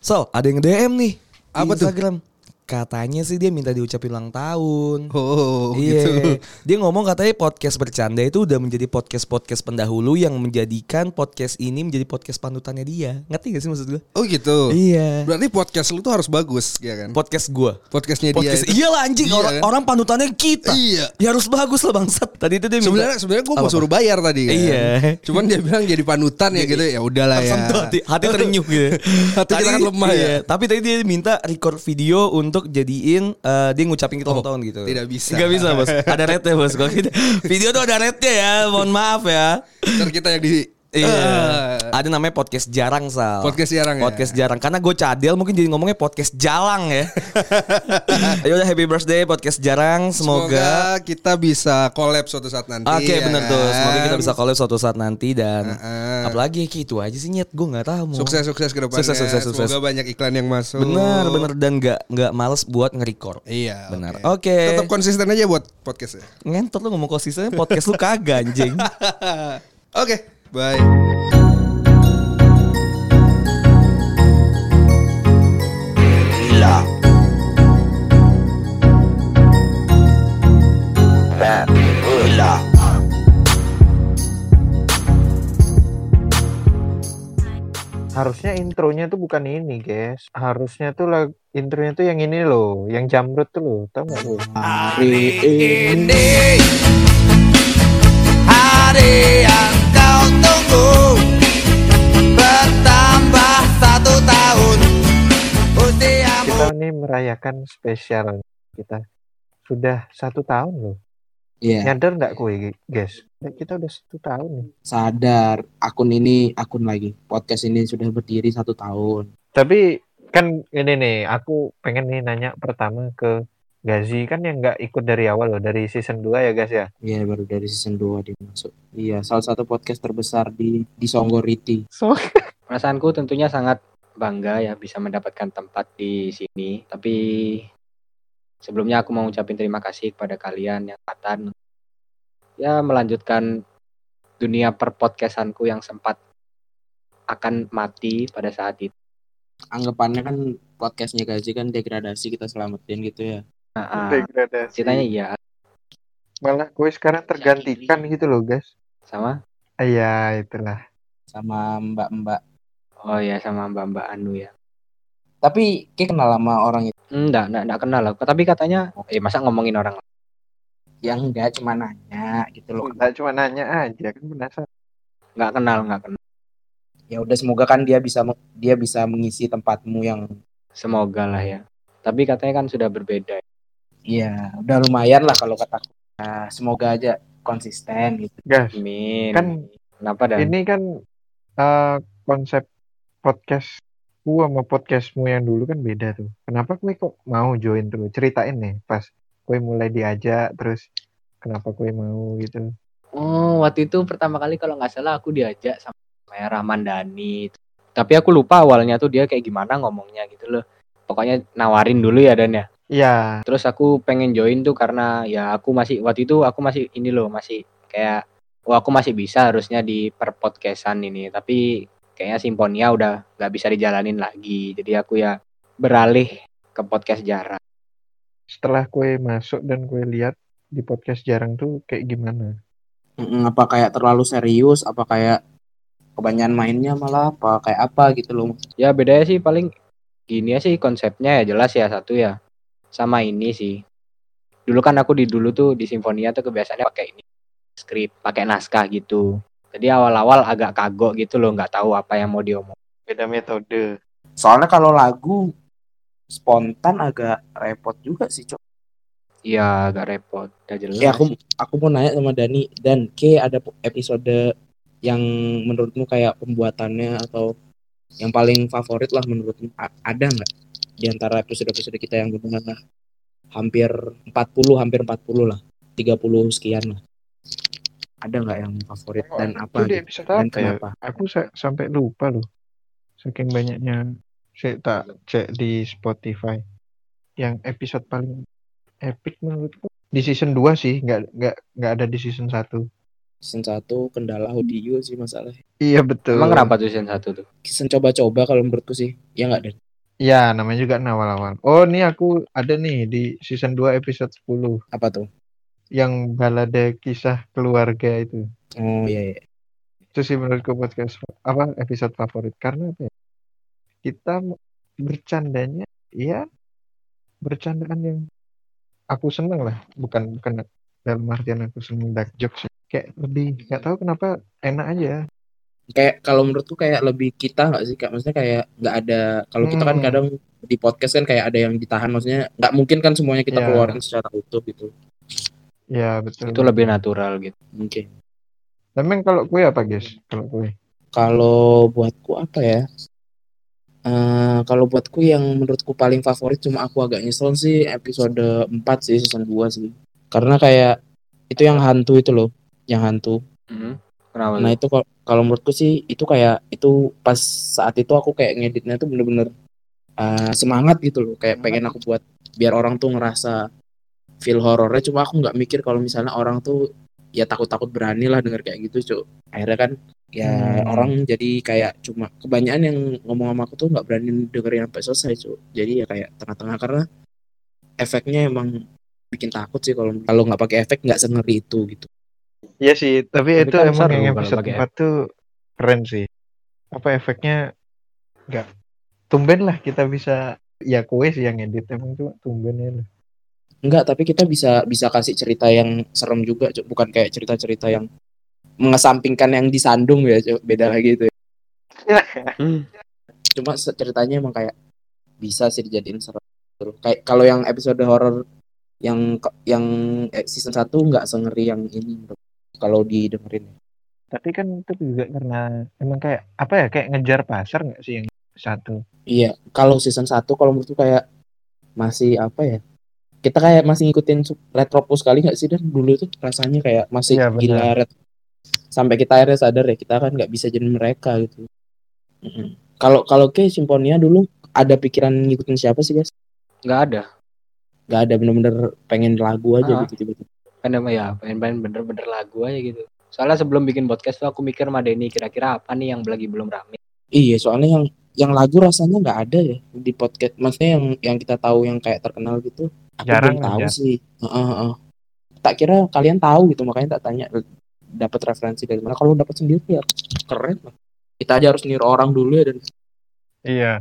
So, ada yang DM nih. Apa tuh? Katanya sih dia minta diucapin ulang tahun. Oh, iya. gitu. Dia ngomong katanya podcast bercanda itu udah menjadi podcast-podcast pendahulu yang menjadikan podcast ini menjadi podcast panutannya dia. Ngerti gak sih maksud gue? Oh gitu. Iya. Berarti podcast lu tuh harus bagus, ya kan? Podcast gue. Podcastnya dia. Podcast itu- iya lah anjing Iya, orang, kan? orang panutannya kita. Iya. Ya harus bagus lah bangsat. Tadi itu dia minta Sebenarnya sebenarnya gue mau Apa-apa? suruh bayar tadi kan. Iya. Cuman dia bilang jadi panutan ya gitu ya udahlah ya. hati, hati terenyuh gitu. Hati kita kan lemah ya. Tapi tadi dia minta record video untuk jadiin eh, dia ngucapin kita ulang tahun gitu. tidak bisa. Gak bisa bos. Ada rate bos. Kalau kita video tuh ada rate ya. Mohon maaf ya. Ntar kita yang di Iya. Eh, Ada namanya podcast jarang sal. Podcast jarang ya? Podcast jarang. Karena gue cadel mungkin jadi ngomongnya podcast jalang ya. Ayo udah happy birthday podcast jarang. Semoga Semoga. kita bisa collab suatu saat nanti. Oke ya bener tuh. Semoga kan? kita bisa collab suatu saat nanti dan Heeh. apalagi kayak itu aja sih nyet. Gue nggak tahu. mau. Sukses sukses ke depannya. Sukses, sukses, sukses. Semoga banyak iklan yang masuk. Bener bener dan nggak nggak males buat nge-record. Iya. Benar. Oke. Tetap konsisten aja buat podcastnya. Ngentot lu ngomong konsistennya podcast lu kagak anjing. Oke. Bye. Harusnya intronya tuh bukan ini, guys. Harusnya tuh lag intronya tuh yang ini loh, yang jamrut tuh loh. Tahu nggak lo? Hari ini Hari yang kau tunggu Bertambah satu tahun Usiamu Kita nih merayakan spesial kita. Sudah satu tahun loh. Iya, Nyadar nggak kue, guys? Kita udah satu tahun nih. sadar akun ini akun lagi. Podcast ini sudah berdiri satu tahun. Tapi kan ini nih, aku pengen nih nanya pertama ke Gazi kan yang nggak ikut dari awal loh, dari season 2 ya guys ya. Iya, baru dari season 2 dimasuk. Iya, salah satu podcast terbesar di di Songgoriti. So, Perasaanku tentunya sangat bangga ya bisa mendapatkan tempat di sini. Tapi sebelumnya aku mau ucapin terima kasih kepada kalian yang angkatan ya melanjutkan dunia perpodcastanku yang sempat akan mati pada saat itu. Anggapannya kan podcastnya Gaji kan degradasi kita selamatin gitu ya. Nah, ah, degradasi. ceritanya iya Malah kue sekarang tergantikan gitu loh guys. sama Iya, itulah. Sama mbak-mbak. oh ya sama Mbak Mbak Anu ya. Tapi kayak kenal sama orang itu. Enggak, enggak, enggak kenal aku. Tapi katanya eh masa ngomongin orang lain? Yang enggak cuma nanya gitu loh. Nggak cuma nanya aja kan penasaran. Enggak kenal, enggak kenal. Ya udah semoga kan dia bisa dia bisa mengisi tempatmu yang Semoga lah ya. Tapi katanya kan sudah berbeda. Iya, udah lumayan lah kalau kata Nah, semoga aja konsisten gitu. Guys, Amin. Kan Kenapa dan? ini kan eh, konsep podcastku sama podcastmu yang dulu kan beda tuh. Kenapa kue kok mau join tuh? Ceritain nih pas kue mulai diajak terus kenapa kue mau gitu. Oh, waktu itu pertama kali kalau nggak salah aku diajak sama Rahman Dani. Tapi aku lupa awalnya tuh dia kayak gimana ngomongnya gitu loh. Pokoknya nawarin dulu ya Dan ya. Iya, Terus aku pengen join tuh karena ya aku masih waktu itu aku masih ini loh masih kayak oh aku masih bisa harusnya di per podcastan ini. Tapi kayaknya Simponia udah nggak bisa dijalanin lagi. Jadi aku ya beralih ke podcast jarang. setelah kue masuk dan kue lihat di podcast jarang tuh kayak gimana? Apa kayak terlalu serius apa kayak kebanyakan mainnya malah apa kayak apa gitu loh Ya bedanya sih paling gini ya sih konsepnya ya jelas ya satu ya sama ini sih. Dulu kan aku di dulu tuh di Simfonia tuh kebiasaannya pakai ini skrip, pakai naskah gitu. Jadi awal-awal agak kagok gitu loh, nggak tahu apa yang mau diomong. Beda metode. soalnya kalau lagu spontan agak repot juga sih cok Iya agak repot, udah jelas. ya aku aku mau nanya sama Dani dan K ada episode yang menurutmu kayak pembuatannya atau yang paling favorit lah menurutmu A- ada nggak di antara episode-episode kita yang benar hampir 40 hampir 40 lah 30 sekian lah ada nggak yang favorit dan apa gitu? episode dan apa ya? kenapa Aku sa- sampai lupa loh. Saking banyaknya saya tak cek di Spotify. Yang episode paling epic menurutku di season 2 sih, nggak nggak nggak ada di season 1. season 1 kendala audio sih masalah Iya betul. Emang kenapa tuh season 1 tuh? season coba-coba kalau menurutku sih ya nggak dan Ya, namanya juga awal-awal. Oh, ini aku ada nih di season 2 episode 10 Apa tuh? Yang balade kisah keluarga itu. Oh iya, iya. Itu sih menurutku podcast apa episode favorit karena apa ya? Kita bercandanya ya bercandaan yang aku seneng lah, bukan bukan dalam artian aku seneng dark jokes. ya. Kayak lebih nggak tahu kenapa enak aja. Kayak kalau menurutku kayak lebih kita nggak sih kak? Maksudnya kayak nggak ada. Kalau kita kan Hmm. kadang di podcast kan kayak ada yang ditahan. Maksudnya nggak mungkin kan semuanya kita Ya. keluarin secara utuh gitu. Ya, betul. Itu lebih natural gitu. Mungkin. Memang kalau kue apa, guys? Kalau kue. Kalau buatku apa ya? Eh kalau buatku yang menurutku paling favorit cuma aku agak nyesel sih episode 4 sih season 2 sih. Karena kayak itu yang hantu itu loh, yang hantu. Hmm. Kenapa? Nah itu kalau kalau menurutku sih itu kayak itu pas saat itu aku kayak ngeditnya tuh bener-bener eh, semangat gitu loh, kayak pengen aku buat biar orang tuh ngerasa feel horornya. Cuma aku nggak mikir kalau misalnya orang tuh ya takut-takut berani lah denger kayak gitu cuk. Akhirnya kan ya Hmm. orang jadi kayak cuma kebanyakan yang ngomong sama aku tuh nggak berani dengerin sampai selesai cuk. Jadi ya kayak tengah-tengah karena efeknya emang bikin takut sih kalau kalau nggak pakai efek nggak sengeri itu gitu. Iya sih, tapi, Tapi itu kan emang yang episode pakai 4 tuh keren sih. Apa efeknya nggak tumben lah kita bisa ya kue sih yang edit emang cuma tumben ya lah. Enggak, tapi kita bisa bisa kasih cerita yang serem juga, Cuk. bukan kayak cerita-cerita yang mengesampingkan yang disandung ya, Cuk. beda lagi itu. ya. Hmm. Cuma ceritanya emang kayak bisa sih dijadiin serem. Terus Kayak kalau yang episode horor yang yang eh, season 1 nggak sengeri yang ini kalau didengerin. Tapi kan itu juga karena emang kayak apa ya kayak ngejar pasar nggak sih yang satu? Iya, kalau season 1 kalau menurutku kayak masih apa ya? Kita kayak masih ngikutin Retropus kali nggak sih dan dulu tuh rasanya kayak masih benar. gila ret sampai kita akhirnya sadar ya kita kan nggak bisa jadi mereka gitu. Kalau kalau ke Simfonia dulu ada pikiran ngikutin siapa sih guys? Nggak ada. Nggak ada bener-bener pengen lagu aja Ah. gitu tiba-tiba. Kan emang ya pengen-pengen bener-bener lagu aja gitu. Soalnya sebelum bikin podcast tuh aku mikir sama Denny kira-kira apa nih yang lagi belum rame. Iya, soalnya yang yang lagu rasanya nggak ada ya di podcast. Maksudnya yang yang kita tahu yang kayak terkenal gitu. Aku Jarang belum tahu aja. sih. Heeh, heeh. Tak kira kalian tahu gitu makanya tak tanya dapat referensi dari mana. Kalau dapat sendiri ya keren. lah. Kita aja harus niru orang dulu ya dan Iya.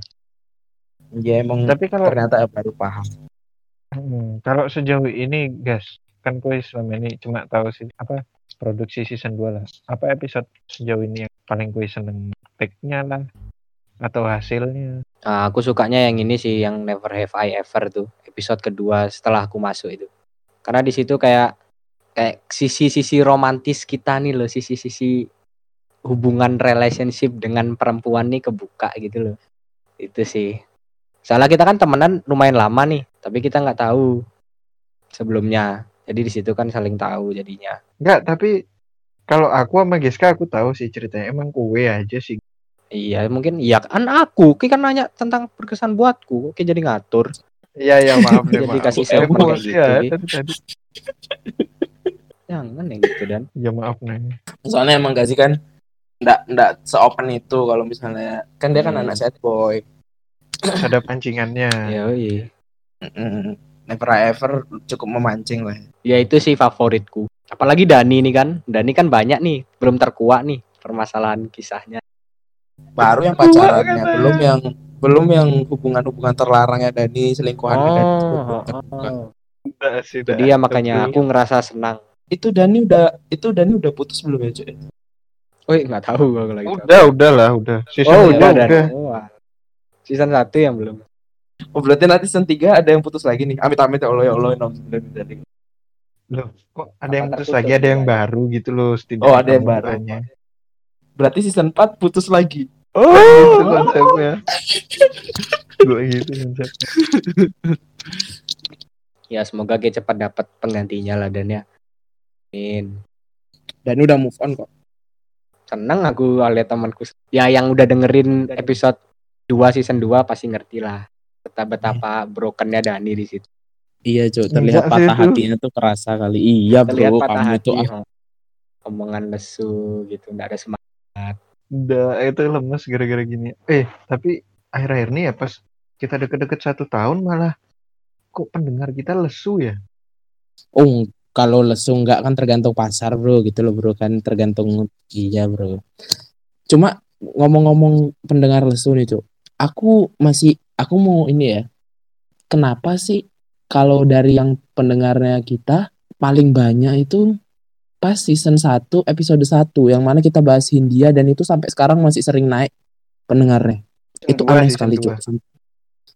ya emang Tapi kalau ternyata baru paham. Hmm, kalau sejauh ini, guys, kan kue selama ini cuma tahu sih apa produksi season 2 lah. Apa episode sejauh ini yang paling kue seneng take-nya lah atau hasilnya? Nah, aku sukanya yang ini sih yang Never Have I Ever tuh episode kedua setelah aku masuk itu. Karena di situ kayak kayak sisi-sisi romantis kita nih loh, sisi-sisi hubungan relationship dengan perempuan nih kebuka gitu loh. Itu sih. Soalnya kita kan temenan lumayan lama nih, tapi kita nggak tahu sebelumnya. Jadi di situ kan saling tahu jadinya. Enggak, tapi kalau aku sama Giska aku tahu sih ceritanya emang kue aja sih. Iya, mungkin iya kan aku, Ki kan nanya tentang berkesan buatku, Ki jadi ngatur. Iya, iya, maaf deh, Jadi maaf. kasih Emosi gitu, ya, Ki. tadi. Jangan yang gitu dan. Ya maaf nih. Soalnya emang gak sih kan ndak ndak seopen itu kalau misalnya kan dia kan Hmm. anak sad boy. Ada pancingannya. Ya, iya. Never ever cukup memancing lah. Ya itu sih favoritku. Apalagi Dani nih kan. Dani kan banyak nih, belum terkuak nih permasalahan kisahnya. Baru yang pacarannya, belum yang belum yang hubungan-hubungan terlarangnya Dani selingkuhan Dani. Oh, Udah sih, udah. Jadi ya makanya aku ngerasa senang. Itu Dani udah itu Dani udah putus belum ya, cuy? Woi, nggak tahu kalau lagi. Udah, udah lah, udah. Season Oh, udah dan. udah. Wah. Season 1 yang belum. Oh, berarti nanti season 3 ada yang putus lagi nih. Amit-amit ya Allah ya Allah. nom- Dani, Dani. Loh, kok ada yang Apa putus lagi, ada yang ya? baru gitu loh. setidaknya Oh, ada yang baru. Berarti season 4 putus lagi. Itu konsepnya. Gue gitu konsepnya. Ya semoga Ki cepat dapat penggantinya lah dan ya. Amin. Dani udah move on kok. Seneng aku lihat temanku. Ya yang udah dengerin episode 2 season 2 pasti ngerti lah. Betapa betapa brokennya Dani di situ. Iya, cuy. Terlihat sih patah itu. hatinya tuh kerasa kali. Iya, Terlihat bro. patah Kamu hati. itu ah, oh. Omongan lesu gitu, nggak ada semangat. Udah, itu lemes gara-gara gini. Eh, tapi akhir-akhir ini ya pas kita deket-deket satu tahun malah kok pendengar kita lesu ya Oh, kalau lesu nggak kan tergantung pasar bro gitu loh bro kan tergantung iya bro. Cuma ngomong-ngomong pendengar lesu nih cuk, aku masih aku mau ini ya. Kenapa sih kalau dari yang pendengarnya kita paling banyak itu pas season 1 episode 1 yang mana kita bahas Hindia dan itu sampai sekarang masih sering naik pendengarnya. itu Dua, aneh season sekali cuk.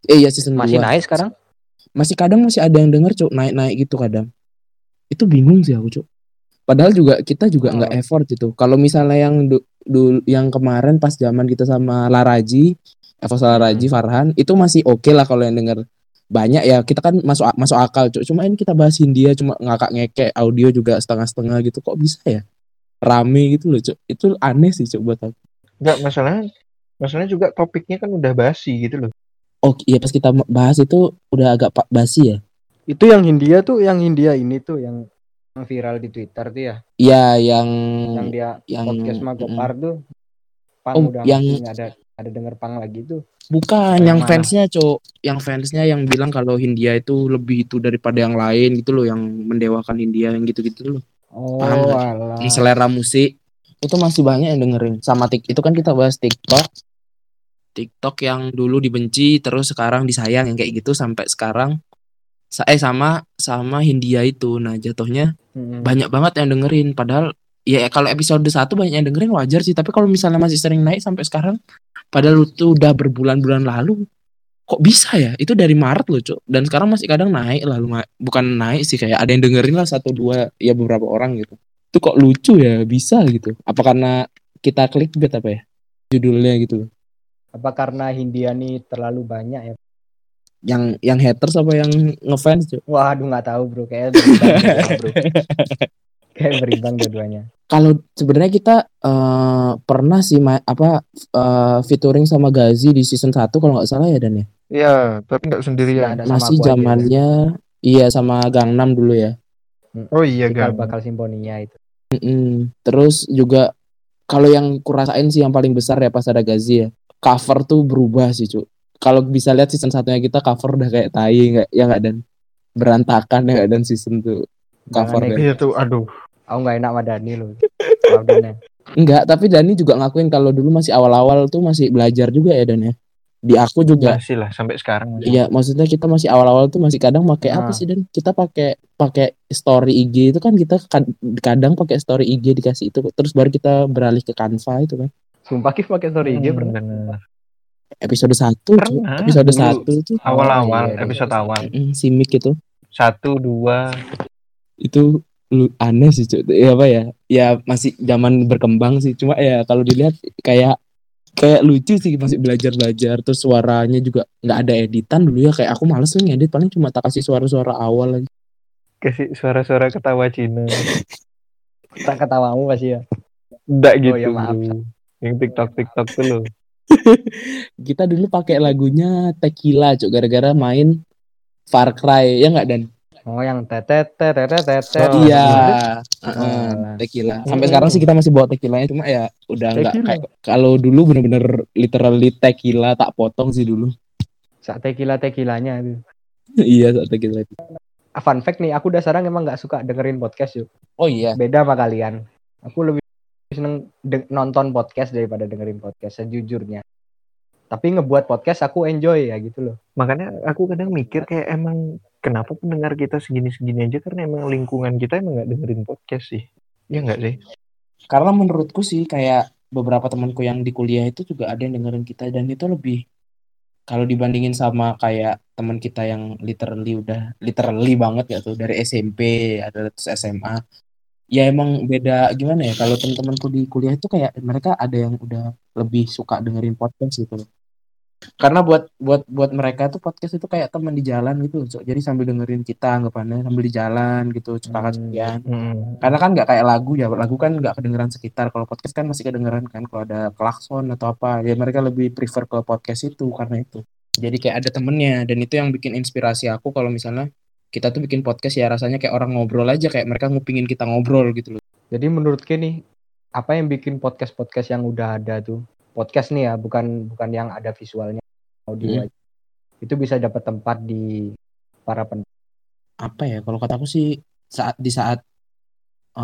Eh iya season Masih 2. naik sekarang? Masih kadang masih ada yang denger cuk naik-naik gitu kadang. Itu bingung sih aku cuk. Padahal juga kita juga Oh. nggak effort gitu. Kalau misalnya yang du- dul- yang kemarin pas zaman kita sama Laraji, Evo Laraji, Farhan, itu masih oke lah kalau yang denger banyak ya kita kan masuk masuk akal cuk. Cuma ini kita bahas Hindia cuma ngakak ngekek audio juga setengah-setengah gitu kok bisa ya? Rame gitu loh cuk. Itu aneh sih cuk buat aku. Enggak masalahnya masalahnya juga topiknya kan udah basi gitu loh Oh iya pas kita bahas itu udah agak basi ya. Itu yang Hindia tuh, yang Hindia ini tuh yang yang viral di Twitter tuh ya, Iya yang yang dia yang podcast Magopar tuh. Pang Oh, udah yang- nggak ada ada denger pang lagi tuh. Bukan Yang yang fansnya cok, yang fansnya yang bilang kalau Hindia itu lebih itu daripada yang lain gitu loh, yang mendewakan Hindia yang gitu-gitu loh. Oh, Paham selera musik itu masih banyak yang dengerin. Sama tik itu kan kita bahas TikTok. TikTok yang dulu dibenci terus sekarang disayang yang kayak gitu sampai sekarang. Eh sama sama Hindia itu. Nah jatuhnya Mm-mm. banyak banget yang dengerin. Padahal ya kalau episode 1 banyak yang dengerin wajar sih. Tapi kalau misalnya masih sering naik sampai sekarang, padahal itu udah berbulan-bulan lalu, kok bisa ya? Itu dari Maret loh, Cuk. Dan sekarang masih kadang naik lah, bukan naik sih kayak ada yang dengerin lah satu dua ya beberapa orang gitu. Itu kok lucu ya, bisa gitu. Apa karena kita klik bet apa ya? Judulnya gitu loh. Apa karena Hindia nih terlalu banyak ya? Yang yang haters apa yang ngefans, Cuk? Waduh nggak tahu bro, kayak berimbang dua-duanya, bro. Kayak berimbang dua-duanya. kalau sebenarnya kita eh, pernah sih ma- apa eh, featuring sama Gazi di season 1 kalau nggak salah ya Dan ya. Iya, tapi nggak sendirian. ada sama Masih aja. zamannya iya sama Gangnam dulu ya. Oh iya, Gang. bakal simponinya itu. Mm-mm. Terus juga kalau yang kurasain sih yang paling besar ya pas ada Gazi ya. Cover tuh berubah sih, Cuk. Kalau bisa lihat season satunya kita cover udah kayak tai nggak ya nggak dan berantakan ya nggak dan season tuh covernya. Iya tuh, aduh. Aku nggak enak sama Dani loh. Enggak, tapi Dani juga ngakuin kalau dulu masih awal-awal tuh masih belajar juga ya Dan ya. Di aku juga Masih lah sampai sekarang. masih. Iya, maksudnya kita masih awal-awal tuh masih kadang pakai apa Nah. sih dan kita pakai pakai story IG itu kan kita kad- kadang pakai story IG dikasih itu terus baru kita beralih ke Canva itu kan. Sumpah Kif pakai story IG Hmm, pernah. Episode 1 Cuk. Pernah, episode dulu. 1 itu Awal-awal, iya. episode awal. si Mik itu Satu, dua. itu aneh sih Cuk. Ya apa ya? Ya masih zaman berkembang sih. Cuma ya kalau dilihat kayak kayak lucu sih masih belajar-belajar terus suaranya juga nggak ada editan dulu ya kayak aku males nih ngedit paling cuma tak kasih suara-suara awal aja. Kasih suara-suara ketawa Cina. Tak ketawamu pasti ya. Enggak Oh, gitu. ya, maaf. bro. Yang TikTok-TikTok tuh loh. kita dulu pakai lagunya Tequila cuk gara-gara main Far Cry ya nggak dan Oh yang tetet tetet tetet. Oh, iya. Heeh, Oh. Tequila sampai sekarang sih kita masih bawa Tequilanya cuma ya udah nggak Tequila. kayak kalau dulu bener-bener literally Tequila tak potong sih dulu Saat tequila tekilanya itu. iya saat Tequila itu Ah, Fun fact nih, aku dasarnya emang nggak suka dengerin podcast yuk. oh iya Beda sama kalian. Aku lebih seneng nonton podcast daripada dengerin podcast sejujurnya. Tapi ngebuat podcast aku enjoy ya gitu loh. Makanya aku kadang mikir kayak emang kenapa pendengar kita segini-segini aja karena emang lingkungan kita emang nggak dengerin podcast sih. Iya nggak sih? karena menurutku sih kayak beberapa temanku yang di kuliah itu juga ada yang dengerin kita dan itu lebih kalau dibandingin sama kayak teman kita yang literally udah literally banget ya tuh dari SMP ada terus SMA ya emang beda gimana ya kalau teman-temanku di kuliah itu kayak mereka ada yang udah lebih suka dengerin podcast gitu loh karena buat buat buat mereka tuh podcast itu kayak teman di jalan gitu loh, Cok. jadi sambil dengerin kita anggapannya sambil di jalan gitu cekak sekian Hmm. karena kan nggak kayak lagu ya lagu kan nggak kedengeran sekitar kalau podcast kan masih kedengeran kan kalau ada klakson atau apa ya mereka lebih prefer ke podcast itu karena itu jadi kayak ada temennya dan itu yang bikin inspirasi aku kalau misalnya kita tuh bikin podcast ya rasanya kayak orang ngobrol aja kayak mereka ngupingin kita ngobrol gitu loh Jadi menurut Kenny, apa yang bikin podcast-podcast yang udah ada tuh? Podcast nih ya, bukan bukan yang ada visualnya, audio Hmm. aja. itu bisa dapat tempat di para pen apa ya kalau kataku sih saat di saat eh,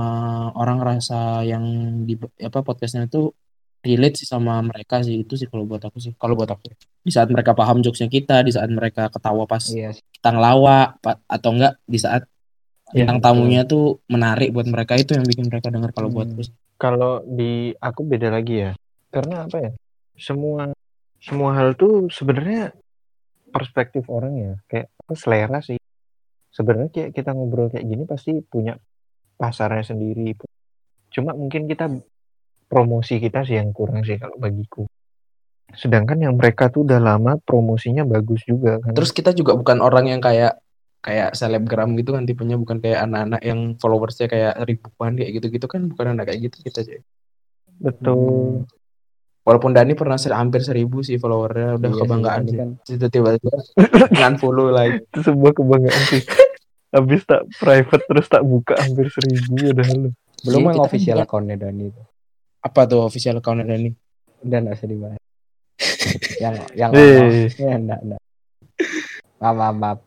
orang ngerasa yang di apa podcastnya itu relate sih sama mereka sih itu sih kalau buat aku sih kalau buat aku di saat mereka paham jokesnya kita di saat mereka ketawa pas iya kita ngelawak pa- atau enggak di saat Iya, bintang betul. tamunya tuh menarik buat mereka itu yang bikin mereka dengar kalau buat Hmm. aku sih. Kalau di aku beda lagi ya. Karena apa ya? Semua semua hal tuh sebenarnya perspektif orang ya. Kayak apa, selera sih. Sebenarnya kayak kita ngobrol kayak gini pasti punya pasarnya sendiri. Cuma mungkin kita promosi kita sih yang kurang sih kalau bagiku. Sedangkan yang mereka tuh udah lama promosinya bagus juga kan. Terus kita juga bukan orang yang kayak kayak selebgram gitu kan tipenya bukan kayak anak-anak yang followersnya kayak ribuan kayak gitu-gitu kan bukan anak kayak gitu kita aja. betul. Walaupun Dani pernah ser- hampir seribu sih followernya udah Iya kebanggaan sih. kan Itu tiba-tiba dengan follow like Itu sebuah kebanggaan sih. Habis tak private terus tak buka hampir seribu udah lu. belum Iya, yang kan official juga- accountnya Dani itu apa tuh official account Dani? udah nggak usah dibahas yang yang Eh. ya enggak enggak maaf maaf, maaf.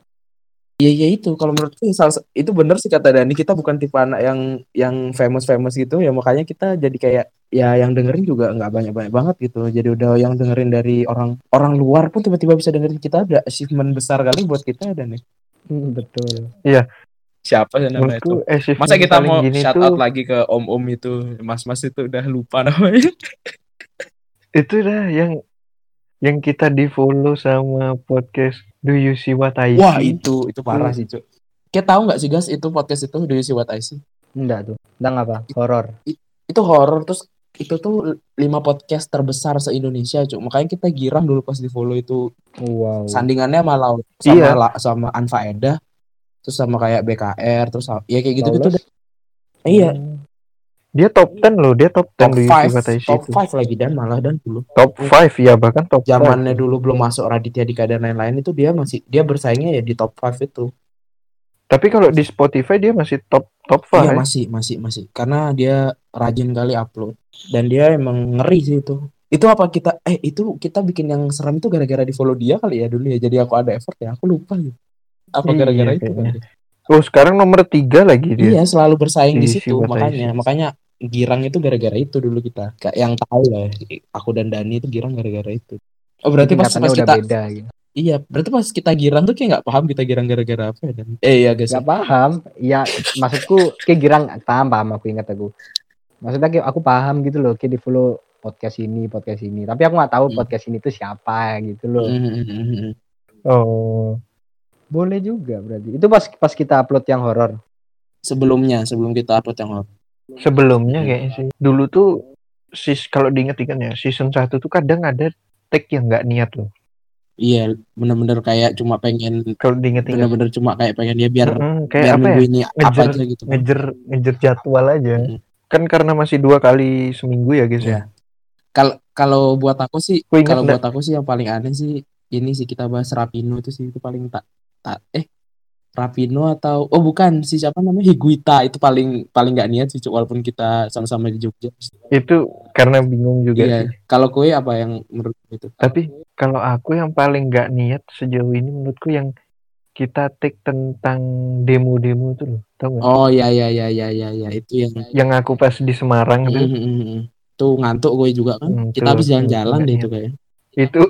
Iya iya itu. Kalau menurutku itu bener sih kata Dani. Kita bukan tipe anak yang yang famous famous gitu. Ya makanya kita jadi kayak ya yang dengerin juga nggak banyak banyak banget gitu. Jadi udah yang dengerin dari orang orang luar pun tiba-tiba bisa dengerin kita. Ada achievement besar kali buat kita dan Hmm, betul. Siapa sih namanya itu? masa kita mau gini shout tuh, out lagi ke om om itu? Mas mas itu udah lupa namanya. Itu dah yang yang kita di follow sama podcast Do You See What I wah See? itu itu parah sih cuy kita tahu nggak sih guys itu podcast itu Do You See What I See? Enggak tuh. Tentang apa. Horor itu horror terus itu tuh lima podcast terbesar se Indonesia cuy makanya kita girang dulu pas di follow itu. Wow. Sandingannya sama Laut sama Iya. La- sama Anfaedah terus sama kayak BKR terus sama- ya kayak gitu-gitu Lawless? deh. Iya, Dia top 10 loh, dia top 10 top Do You See 5 What I See top itu. 5 lagi dan malah dan dulu Top 5 ya bahkan top zamannya dulu belum masuk Raditya Dika dan lain-lain itu dia masih dia bersaingnya ya di top 5 itu. 5. Tapi kalau di Spotify dia masih top top 5. Iya masih masih masih karena dia rajin kali upload dan dia emang ngeri sih itu. Itu apa kita eh itu kita bikin yang seram itu gara-gara di follow dia kali ya dulu ya. Jadi aku ada effort ya. Aku lupa gitu. Apa Iya, gara-gara itu kayaknya. kali? Oh, sekarang nomor 3 lagi dia. Iya, selalu bersaing di Di situ makanya. Makanya girang itu gara-gara itu dulu kita. Kayak yang tahu lah, aku dan Dani itu girang gara-gara itu. Oh, berarti pas, pas udah kita beda gitu Iya, berarti pas kita girang tuh kayak nggak paham kita girang gara-gara apa ya, Dan? Eh, iya guys. Gak paham ya maksudku kayak girang paham paham aku ingat aku maksudnya kayak aku paham gitu loh kayak di follow podcast ini podcast ini tapi aku nggak tahu Hmm. podcast ini tuh siapa gitu loh Mm, mm, mm, mm, mm. Oh. boleh juga berarti itu pas pas kita upload yang horor Sebelumnya, sebelum kita upload yang horor. Sebelumnya kayaknya sih. Dulu tuh sis kalau diinget-inget ya, season 1 tuh kadang ada tag yang nggak niat loh. Iya, bener-bener kayak cuma pengen Kalau diinget-inget. bener-bener cuma kayak pengen dia biar Mm, kayak biar apa ya? ini apa Ngejer- aja gitu. kan. Ngejer ngejer jadwal aja. Mm. Kan karena masih dua kali seminggu ya guys Iya. ya. Kalau kalau buat aku sih, kalau buat aku sih yang paling aneh sih ini sih kita bahas Rapino itu sih itu paling tak tak eh Rapino atau oh bukan si siapa namanya Higuita itu paling paling nggak niat sih walaupun kita sama-sama di Jogja. Itu karena bingung juga Iya. sih. Kalau kue apa yang menurut itu? Tapi kalau aku yang paling nggak niat sejauh ini menurutku yang kita take tentang demo-demo itu loh, tau nggak? Oh iya iya iya iya iya ya. itu yang Yang aku pas di Semarang Mm, tuh, mm, mm, mm. tuh ngantuk gue juga kan. Hmm, kita habis jalan-jalan deh itu kayak. itu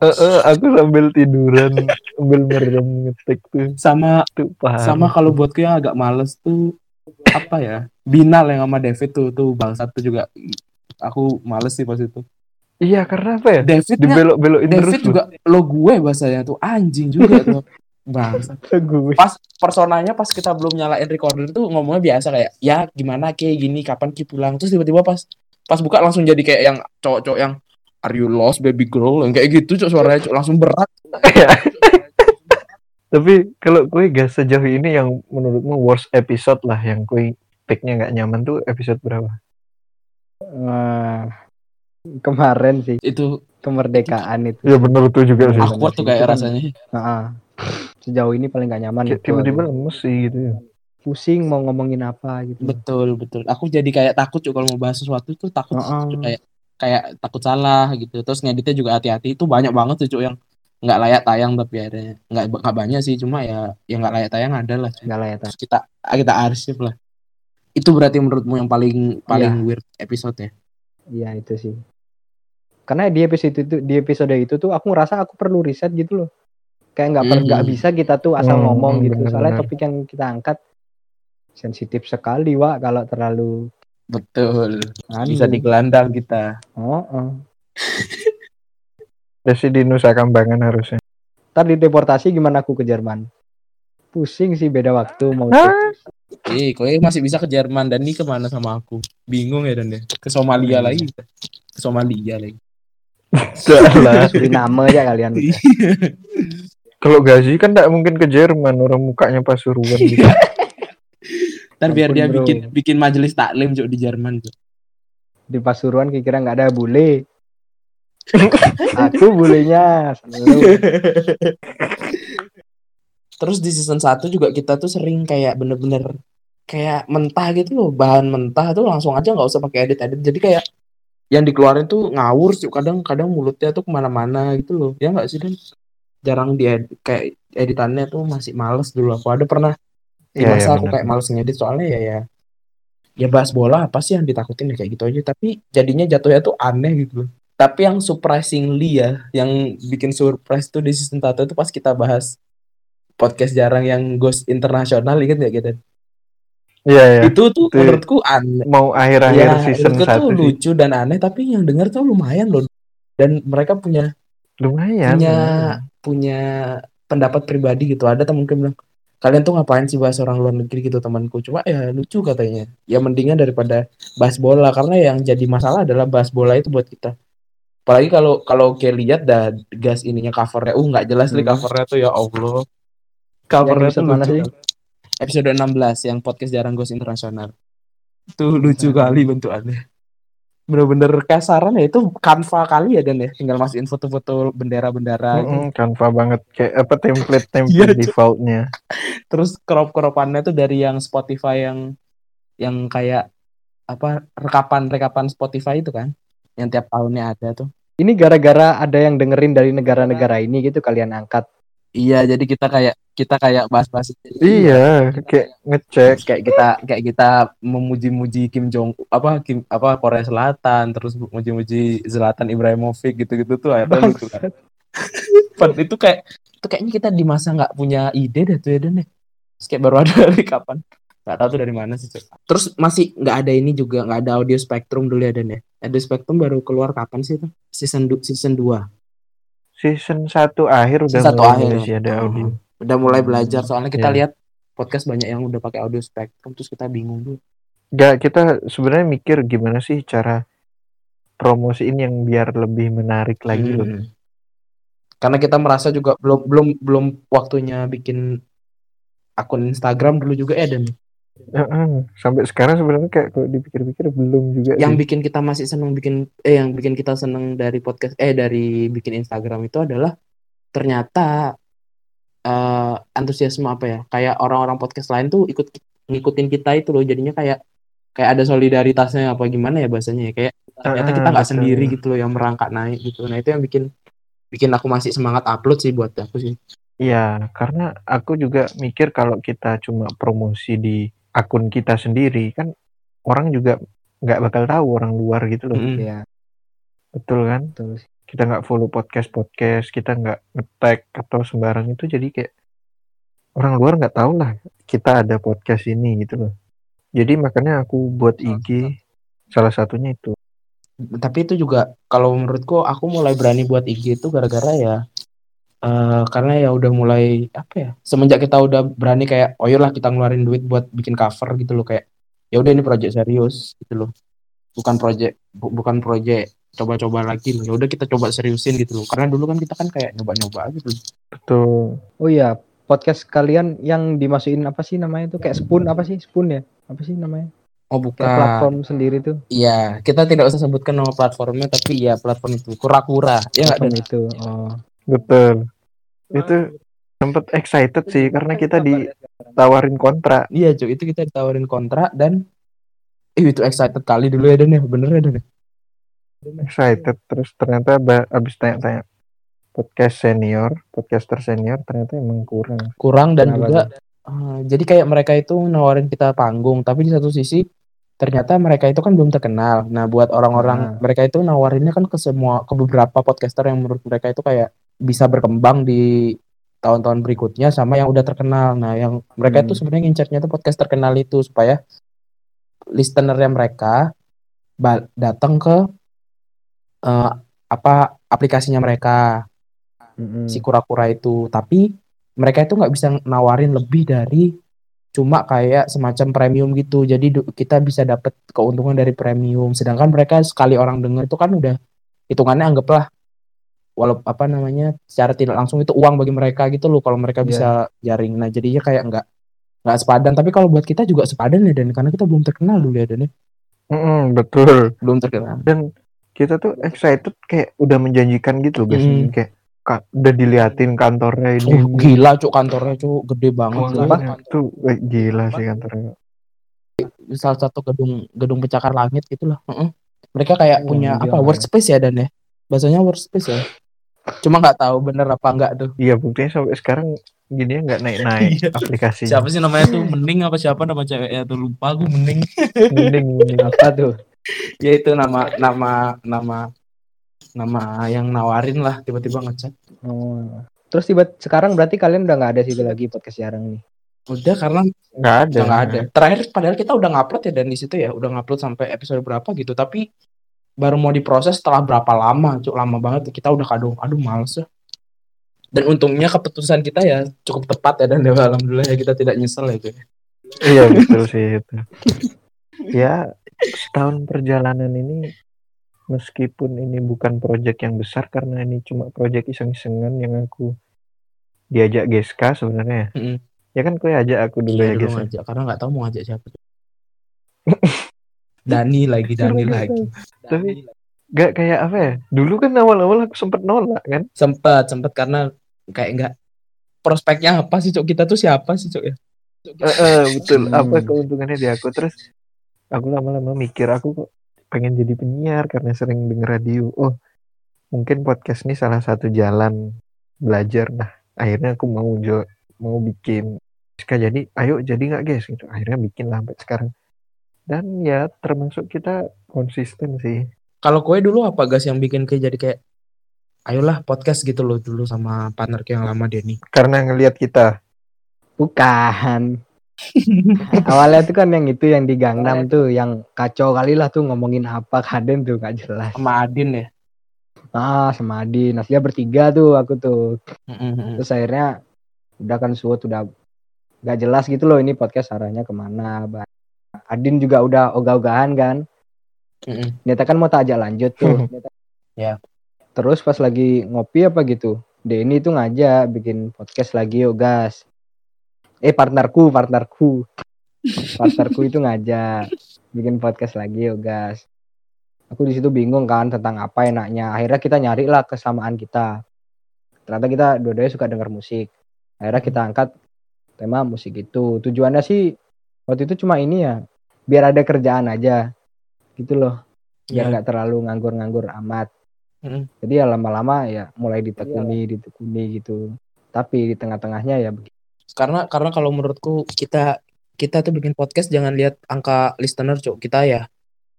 eh, eh, aku sambil tiduran, sambil merem ngetik tuh, Sama tuh paham. sama kalau buatku yang agak males tuh apa ya? Binal yang sama David tuh tuh bangsat tuh juga aku males sih pas itu. Iya karena apa ya? Davidnya Dibelok-belokin terus David loh. juga lo gue bahasanya tuh anjing juga tuh. Gue Pas personanya pas kita belum nyalain recorder tuh ngomongnya biasa kayak ya gimana kayak gini kapan Ki pulang terus tiba-tiba pas pas buka langsung jadi kayak yang cowok-cowok yang are you lost baby girl? Yang kayak gitu cok suaranya cok langsung berat. Tapi kalau gue gak sejauh ini yang menurutmu worst episode lah yang gue take-nya nggak nyaman tuh episode berapa? Wah, kemarin sih. Itu kemerdekaan itu. Ya bener tuh juga sih. Aku- awkward tuh kayak rasanya. Heeh. sejauh ini paling gak nyaman tiba-tiba lemes sih gitu ya. pusing mau ngomongin apa gitu. Betul betul. Aku jadi kayak takut cok kalau mau bahas sesuatu tuh takut. Kayak kayak takut salah gitu terus ngeditnya juga hati-hati itu banyak banget tuh cok yang nggak layak tayang tapi ada nggak nggak banyak sih cuma ya yang nggak layak tayang ada lah Enggak lah ya, Ta. Terus kita kita arsip lah itu berarti menurutmu yang paling paling weird episode ya Iya itu sih. Karena di episode itu di episode itu tuh aku ngerasa aku perlu riset gitu loh. Kayak nggak Hmm. nggak bisa kita tuh asal Hmm, ngomong gitu. Soalnya benar-benar. topik yang kita angkat sensitif sekali, Wak, kalau terlalu betul anu. bisa digelandang kita Oh, oh. Desi di Nusa Kambangan harusnya. Ntar dideportasi gimana aku ke Jerman? Pusing sih beda waktu mau eh kau masih bisa ke Jerman dan ini ke mana sama aku bingung ya dan ya ke Somalia Hmm. lagi ke Somalia lagi Salah. Suriname aja kalian. Kalau gaji kan tidak mungkin ke Jerman orang mukanya Pasuruan gitu. Ntar biar dia bro. bikin bikin majelis taklim Cuk, di Jerman tuh. Di Pasuruan kira nggak ada bule. aku bulenya. Terus di season 1 juga kita tuh sering kayak bener-bener kayak mentah gitu loh, bahan mentah tuh langsung aja nggak usah pakai edit-edit. Jadi kayak yang dikeluarin tuh ngawur sih kadang-kadang mulutnya tuh ke mana-mana gitu loh. Ya nggak sih dan jarang di kayak editannya tuh masih males dulu aku ada pernah Iya, masa iya, aku kayak males ngedit soalnya ya ya ya bahas bola apa sih yang ditakutin ya kayak gitu aja tapi jadinya jatuhnya tuh aneh gitu tapi yang surprisingly ya yang bikin surprise tuh di season 1 itu pas kita bahas podcast jarang yang Ghost Internasional inget gak gitu Iya ya. itu tuh Itu- menurutku aneh Mau akhir-akhir ya season menurutku tuh lucu dan aneh tapi yang denger tuh lumayan loh dan mereka punya Lumayan. punya lumayan. punya pendapat pribadi gitu ada temen bilang kalian tuh ngapain sih bahas orang luar negeri gitu temanku? Cuma ya lucu katanya. Ya mendingan daripada bahas bola karena yang jadi masalah adalah bahas bola itu buat kita. Apalagi kalau kalau kayak lihat dah gas ininya covernya. Uh nggak jelas nih Hmm. covernya. tuh ya allah. Covernya tuh mana lucu. sih? episode 16 yang podcast jarang ghost internasional. Tuh lucu kali bentukannya bener-bener kasaran ya itu kanva kali ya dan ya tinggal masukin foto-foto bendera-bendera gitu. Mm-mm, Canva banget kayak apa template Iya, template Cuk. defaultnya. terus crop cropannya tuh dari yang Spotify yang yang kayak apa rekapan rekapan Spotify itu kan yang tiap tahunnya ada tuh Ini gara-gara ada yang dengerin dari negara-negara ini gitu kalian angkat. iya jadi kita kayak kita kayak bahas-bahas itu. Iya, kayak ngecek. Kayak kita kayak kita memuji-muji Kim Jong apa Kim apa Korea Selatan terus muji-muji Zlatan Ibrahimovic gitu-gitu tuh akhirnya lucu kan itu kayak itu kayaknya kita di masa nggak punya ide deh tuh ya Dan. Terus kayak baru ada dari kapan nggak tahu tuh dari mana sih Cuk. terus masih nggak ada ini juga nggak ada audio spectrum dulu ya Dan ya audio spectrum baru keluar kapan sih tuh season du- season 2 Season 1 akhir udah Season satu mulai akhir. sih ada Oh. Udah mulai belajar soalnya kita Iya. lihat podcast banyak yang udah pakai audio spectrum terus kita bingung tuh Gak kita sebenarnya mikir gimana sih cara promosiin yang biar lebih menarik lagi loh. Hmm. Karena kita merasa juga belum belum belum waktunya bikin akun Instagram dulu juga ya dan Sampai sekarang sebenarnya kayak kalau dipikir-pikir belum juga yang sih. bikin kita masih seneng bikin eh yang bikin kita seneng dari podcast eh dari bikin Instagram itu adalah ternyata eh antusiasme apa ya kayak orang-orang podcast lain tuh ikut ngikutin kita itu loh jadinya kayak kayak ada solidaritasnya apa gimana ya bahasanya ya kayak ternyata Ah, kita nggak betul. sendiri gitu loh yang merangkak naik gitu nah itu yang bikin bikin aku masih semangat upload sih buat aku sih Iya, karena aku juga mikir kalau kita cuma promosi di akun kita sendiri kan orang juga nggak bakal tahu orang luar gitu loh. Mm-mm. Ya, Betul kan? betul. Kita nggak follow podcast podcast, kita nggak nge-tag atau sembarang itu jadi kayak orang luar nggak tahu lah kita ada podcast ini gitu loh. Jadi makanya aku buat IG salah satunya itu. tapi itu juga kalau menurutku aku mulai berani buat IG itu gara-gara ya eh karena ya udah mulai apa ya semenjak kita udah berani kayak oh lah kita ngeluarin duit buat bikin cover gitu loh kayak ya udah ini project serius gitu loh bukan project bu- bukan project coba-coba lagi loh ya udah kita coba seriusin gitu loh karena dulu kan kita kan kayak nyoba-nyoba gitu Betul. Oh iya, podcast kalian yang dimasukin apa sih namanya itu kayak spoon apa sih spoon ya? Apa sih namanya? oh Kayak bukan platform sendiri tuh. iya kita tidak usah sebutkan nama platformnya tapi ya platform itu kura-kura ya nggak Platform Dan? itu. Oh. Betul. Itu sempet excited sih karena kita ditawarin kontrak. Iya cuy, itu kita ditawarin kontrak dan eh, itu excited kali dulu ya Dan ya, bener ya Dan ya? Excited terus ternyata abis tanya-tanya podcast senior, podcaster senior ternyata emang kurang. kurang dan Kenapa juga eh, jadi kayak mereka itu nawarin kita panggung tapi di satu sisi ternyata mereka itu kan belum terkenal nah buat orang-orang Nah. mereka itu nawarinnya kan ke semua ke beberapa podcaster yang menurut mereka itu kayak bisa berkembang di tahun-tahun berikutnya sama yang udah terkenal nah yang mereka itu Hmm. sebenarnya ngincernya itu podcast terkenal itu supaya listenernya mereka ba- datang ke eh, apa aplikasinya mereka. Mm-mm. si kura-kura itu. Tapi mereka itu nggak bisa nawarin lebih dari cuma kayak semacam premium gitu. Jadi du- kita bisa dapat keuntungan dari premium. Sedangkan mereka sekali orang denger itu kan udah hitungannya anggaplah walau apa namanya secara tidak langsung itu uang bagi mereka gitu loh kalau mereka bisa jaring. Nah jadinya kayak nggak nggak sepadan. Tapi kalau buat kita juga sepadan ya dan. Karena kita belum terkenal dulu ya dan ya. Mm-mm, betul. belum terkenal. Dan kita tuh excited kayak udah menjanjikan gitu loh guys. Mm. Kayak ka- udah diliatin kantornya ini. oh, gila cuk kantornya cuk gede banget lah. kantornya tuh eh, gila sih kantornya. salah satu gedung gedung pencakar langit gitulah. Heeh. Mereka kayak Oh, punya dia apa workspace ya dan ya. Bahasanya workspace ya. Cuma nggak tahu bener apa enggak tuh. Iya buktinya sampai sekarang gini nggak naik-naik Iya. aplikasinya. Siapa sih namanya tuh Mending apa siapa nama ceweknya tuh lupa gue Mending. Mending, mending. Apa tuh? Ya itu nama nama nama nama yang nawarin lah tiba-tiba ngechat. Oh. Terus tiba sekarang berarti kalian udah nggak ada situ lagi podcast jarang nih. Udah karena Nggak ada. nggak ada. Terakhir padahal kita udah ngupload ya dan di situ ya udah ngupload sampai episode berapa gitu tapi baru mau diproses setelah berapa lama, cuk lama banget kita udah kadung aduh males ya. Dan untungnya keputusan kita ya cukup tepat ya dan ya, alhamdulillah ya kita tidak nyesel ya. Iya betul sih itu. Ya setahun perjalanan ini meskipun ini bukan proyek yang besar karena ini cuma proyek iseng-isengan yang aku diajak Geska sebenarnya. Mm-mm. Ya kan kue ajak aku dulu Iya ya dulu Ges. ngajak karena nggak tahu mau ngajak siapa. Dani lagi, Dani lagi. Tapi- Gak kayak apa ya? Dulu kan awal-awal aku sempet nolak kan. Sempet, sempet karena kayak nggak prospeknya apa sih cok kita tuh siapa sih cok ya? Eh, eh, betul. Hmm. Apa keuntungannya di aku terus aku lama-lama mikir aku kok pengen jadi penyiar karena sering denger radio. Oh, mungkin podcast ini salah satu jalan belajar. Nah, akhirnya aku mau jo mau bikin. Ska jadi, ayo jadi nggak guys? Gitu. Akhirnya bikin lah sampai sekarang. Dan ya termasuk kita konsisten sih. Kalau kue dulu apa gas yang bikin kayak jadi kayak ayolah podcast gitu loh dulu sama partner yang lama Denny. Karena ngelihat kita. Bukan. Awalnya tuh kan yang itu yang di Gangnam tuh yang kacau kali lah tuh ngomongin apa kaden tuh gak jelas. Sama Adin ya. Ah sama Adi, nah dia bertiga tuh aku tuh. Terus akhirnya udah kan suut udah gak jelas gitu loh ini podcast arahnya ke mana. Adin juga udah ogah-ogahan kan. Ternyata kan mau tak ajak lanjut tuh. Ya. Terus pas lagi ngopi apa gitu, Denny tuh ngajak bikin podcast lagi yuk gas. Eh partnerku, partnerku. partnerku itu ngajak bikin podcast lagi yuk gas. Aku di situ bingung kan tentang apa enaknya. Akhirnya kita nyari lah kesamaan kita. Ternyata kita dua-duanya suka denger musik. Akhirnya kita angkat tema musik itu. Tujuannya sih waktu itu cuma ini ya, biar ada kerjaan aja. Gitu loh. Biar Ya. nggak terlalu nganggur-nganggur amat. Mm-mm. Jadi ya lama-lama ya mulai ditekuni, ditekuni gitu. Tapi di tengah-tengahnya ya begitu. Karena karena kalau menurutku kita kita tuh bikin podcast jangan lihat angka listener cok kita ya.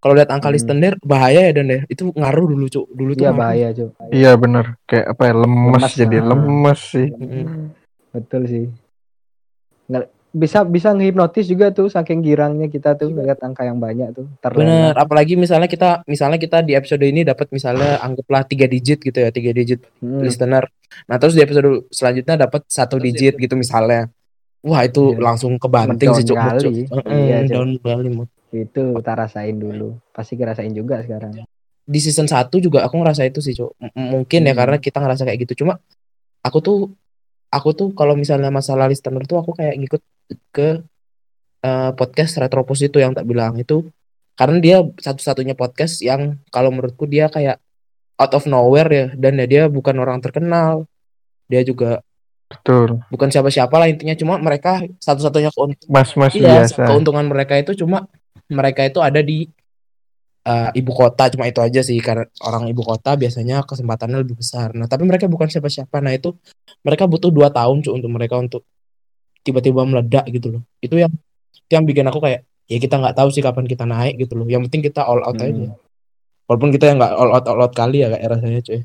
Kalau lihat angka Hmm. listener bahaya ya dan ya itu ngaruh dulu cok dulu tuh Iya ngaruh. bahaya cuy. Iya bener. Kayak apa ya lemes, Lemes, jadi ah. lemes sih. Mm-mm. Betul sih. Bisa bisa ngehipnotis juga tuh saking girangnya kita tuh ngeliat angka yang banyak tuh. Bener, Terlena. apalagi misalnya kita misalnya kita di episode ini dapat misalnya anggaplah tiga digit gitu ya, tiga digit Hmm. listener. Nah, terus di episode selanjutnya dapat satu digit gitu misalnya. Wah, itu Iya. langsung kebanting sih, Cuk. Mendown Cuk. kali. Iya, down kali. Itu kita rasain dulu. Pasti ngerasain juga sekarang. Di season 1 juga aku ngerasa itu sih, Cuk. M- mungkin ya Hmm. karena kita ngerasa kayak gitu. Cuma aku tuh aku tuh kalau misalnya masalah listener tuh aku kayak ngikut ke eh, podcast Retropus itu yang tak bilang itu karena dia satu-satunya podcast yang kalau menurutku dia kayak out of nowhere ya dan ya dia bukan orang terkenal dia juga Betul. bukan siapa-siapa lah intinya cuma mereka satu-satunya keun- Mas-mas iya, biasa. keuntungan mereka itu cuma mereka itu ada di eh, ibu kota cuma itu aja sih karena orang ibu kota biasanya kesempatannya lebih besar. Nah tapi mereka bukan siapa-siapa. Nah itu mereka butuh dua tahun cuy untuk mereka untuk tiba-tiba meledak gitu loh. Itu yang itu yang bikin aku kayak ya kita nggak tahu sih kapan kita naik gitu loh. Yang penting kita all out Hmm. aja. Walaupun kita yang nggak all out all out kali ya kayak rasanya cuy.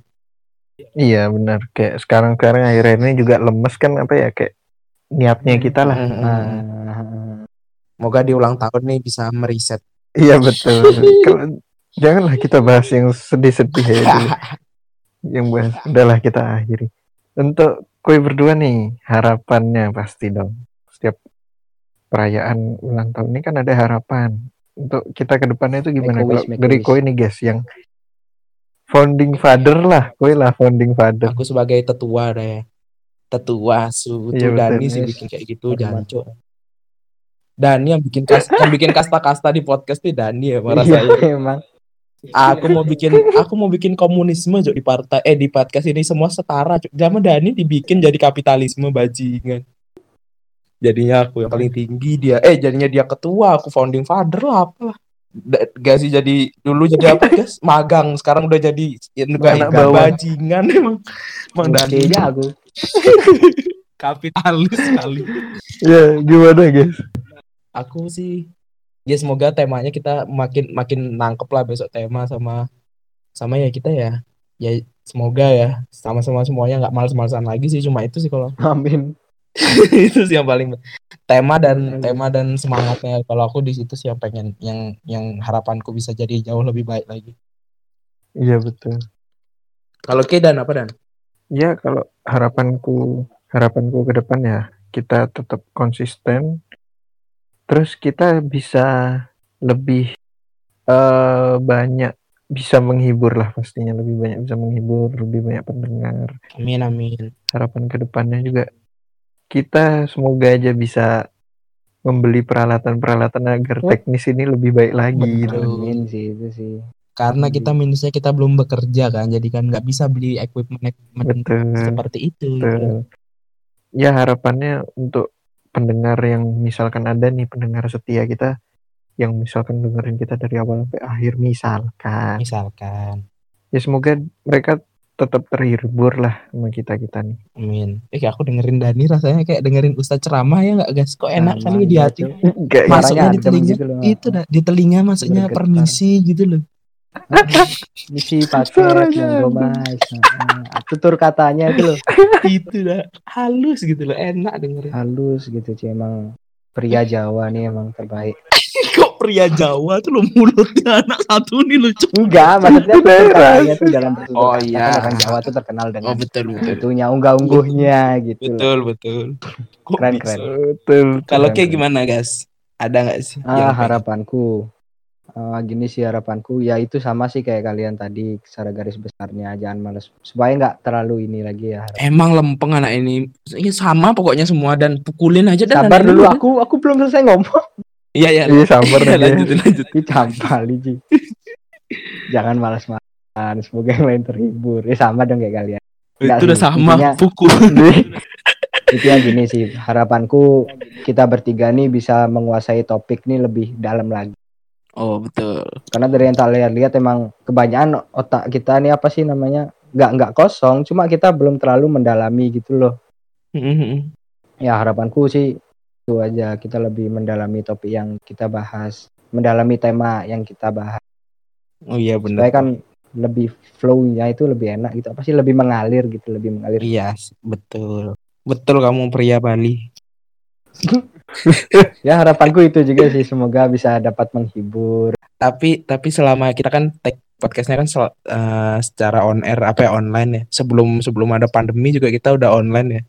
Iya benar. Kayak sekarang sekarang akhir ini juga lemes kan apa ya kayak niatnya kita lah. Mm, mm, mm. Ah, Semoga di ulang tahun nih bisa meriset. Iya betul. Janganlah kita bahas yang sedih-sedih ya dulu. Yang bahas udahlah kita akhiri. Untuk kue berdua nih harapannya pasti dong. Setiap perayaan ulang tahun ini kan ada harapan. Untuk kita ke depannya itu gimana? Make Kalau wish, dari kue nih guys yang founding father lah, kue lah founding father. Aku sebagai tetua ya. Tetua su Iya, betul. Dani sih bikin kayak gitu jancuk. Dani yang bikin kas yang bikin kasta-kasta di podcast nih Dani ya marah iya saya. emang. Aku mau bikin aku mau bikin komunisme Cuk, di partai eh di podcast ini semua setara Cuk. Zaman Dani dibikin jadi kapitalisme bajingan. Jadinya aku yang paling tinggi dia eh jadinya dia ketua aku founding father lah apa lah. Da- Gak sih jadi dulu jadi apa guys magang sekarang udah jadi Anak bajingan emang emang Dani jago. kapitalis sekali. Ya gimana guys? Aku sih ya semoga temanya kita makin makin nangkep lah besok tema sama sama ya kita ya. Ya semoga ya. Sama-sama semuanya nggak males-malesan lagi sih cuma itu sih kalau Amin. itu sih yang paling tema dan tema dan semangatnya. Kalau aku di situ sih yang pengen yang yang harapanku bisa jadi jauh lebih baik lagi. Iya betul. kalau K dan apa dan? Ya kalau harapanku harapanku ke depan ya kita tetap konsisten terus kita bisa lebih eh banyak bisa menghibur lah pastinya lebih banyak bisa menghibur lebih banyak pendengar amin amin harapan ke depannya juga kita semoga aja bisa membeli peralatan-peralatan agar Oh. teknis ini lebih baik lagi gitu. Amin sih itu sih. karena kita minusnya kita belum bekerja kan jadi kan nggak bisa beli equipment equipment Betul. seperti itu gitu. Betul. Ya harapannya untuk pendengar yang misalkan ada nih pendengar setia kita yang misalkan dengerin kita dari awal sampai akhir misalkan misalkan ya semoga mereka tetap terhibur lah sama kita kita nih Amin. Eh aku dengerin Dani rasanya kayak dengerin Ustadz ceramah ya nggak guys? Kok enak Sama kali di hati. Enggak ya Masuknya di telinga. gitu loh. Itu dah di telinga maksudnya Bergetar. permisi gitu loh. Misi paket monggo mas. Nah, tutur katanya itu loh itu dah halus gitu loh, enak dengerin. halus gitu sih emang pria Jawa nih emang terbaik. Kok pria Jawa tuh lo mulutnya anak satu nih lucu. Enggak, maksudnya katanya tuh dalam bertutur Oh, iya. kan orang Jawa tuh terkenal dengan betul itunya unggah-ungguhnya gitu loh. Betul betul. Kok Keren, bisa? keren. betul Kalau kayak gimana guys? Ada nggak sih? Ah, yang harapanku. Ah, gini sih harapanku ya itu sama sih kayak kalian tadi secara garis besarnya jangan males supaya nggak terlalu ini lagi ya harap- Emang lempeng anak ini. Ya sama pokoknya semua dan pukulin aja dan sabar ini dulu udah. aku aku belum selesai ngomong Iya iya. iya sabar Iya, nih lanjutin lanjut. dicampal Ji. jangan malas-malasan semoga yang lain terhibur ya sama dong kayak kalian Nggak Itu udah sih, sama intinya- pukul. itu yang gini sih harapanku kita bertiga nih bisa menguasai topik nih lebih dalam lagi Oh betul. karena dari yang tak lihat-lihat emang kebanyakan otak kita nih apa sih namanya nggak nggak kosong cuma kita belum terlalu mendalami gitu loh Mhm. ya harapanku sih itu aja kita lebih mendalami topik yang kita bahas mendalami tema yang kita bahas Oh iya supaya benar. kan lebih flow-nya itu lebih enak gitu apa sih lebih mengalir gitu lebih mengalir Iya, betul. Betul kamu pria Bali. ya harapanku itu juga sih semoga bisa dapat menghibur Tapi tapi selama kita kan take podcastnya kan sel- eh, secara on air apa ya online ya. Sebelum sebelum ada pandemi juga kita udah online ya.